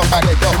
Somebody don't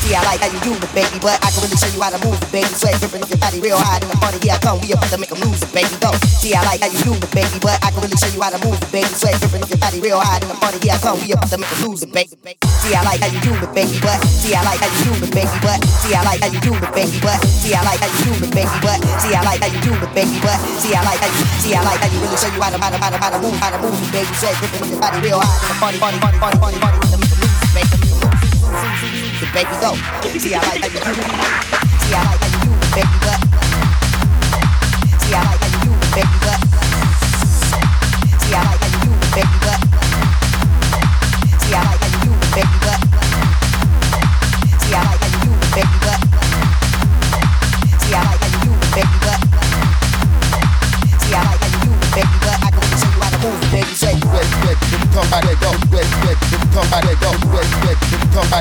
See, I like how you do it, baby, but I can really show you how to move it, baby. Sweat dripping off your body real in the party. Come, we about to make lose it, baby. Go. See, I like how you do it, baby, but I can really show you how to move it, baby. Sweat dripping off your body real in the party. Come, we about to make lose it, baby. See, I like how you do it, baby, but see, I like how you do it, baby, but see, I like how you do it, baby, but see, I like how you do it, baby, but see, I like how you do it, baby, but see, I like how you, see, I like how you really show you baby shake the body real in the party party party party party party the music see I like like see I like come by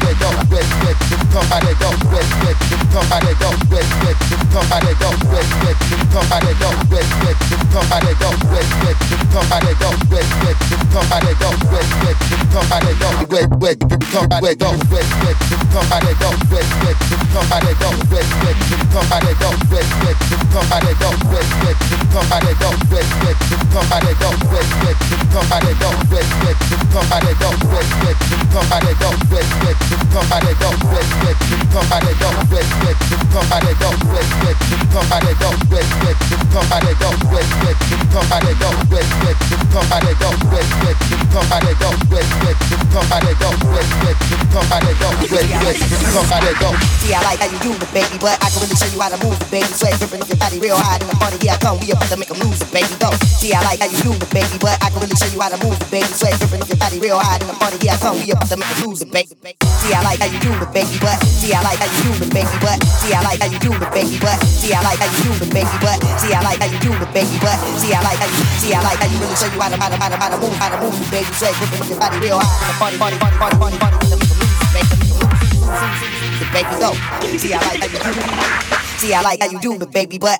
the dog, wet, wet, come by the dog, wet, wet, come by the door, wet, wet, come by the door, wet, wet, come by the door, wet, wet. See I like how you do it baby but I can really show you how to move it baby Sweat dripping your body real hard in the party yeah come we about to make a move baby go See I like how you do it baby but I can really show you how to move it baby Sweat dripping your body real hard in the party yeah come we about to make a move baby See I like how you do it baby but See I like how you do it baby but See I like how you do it baby but See I like how you do it baby but See I like how you do it baby but See I like how you See I like how you how to how to how to move how to move baby. Dripping off your body real the party, party, party, party, party, party. Let me lose it, baby. The baby go. See, I like how you do. See, I like how you do it, baby, but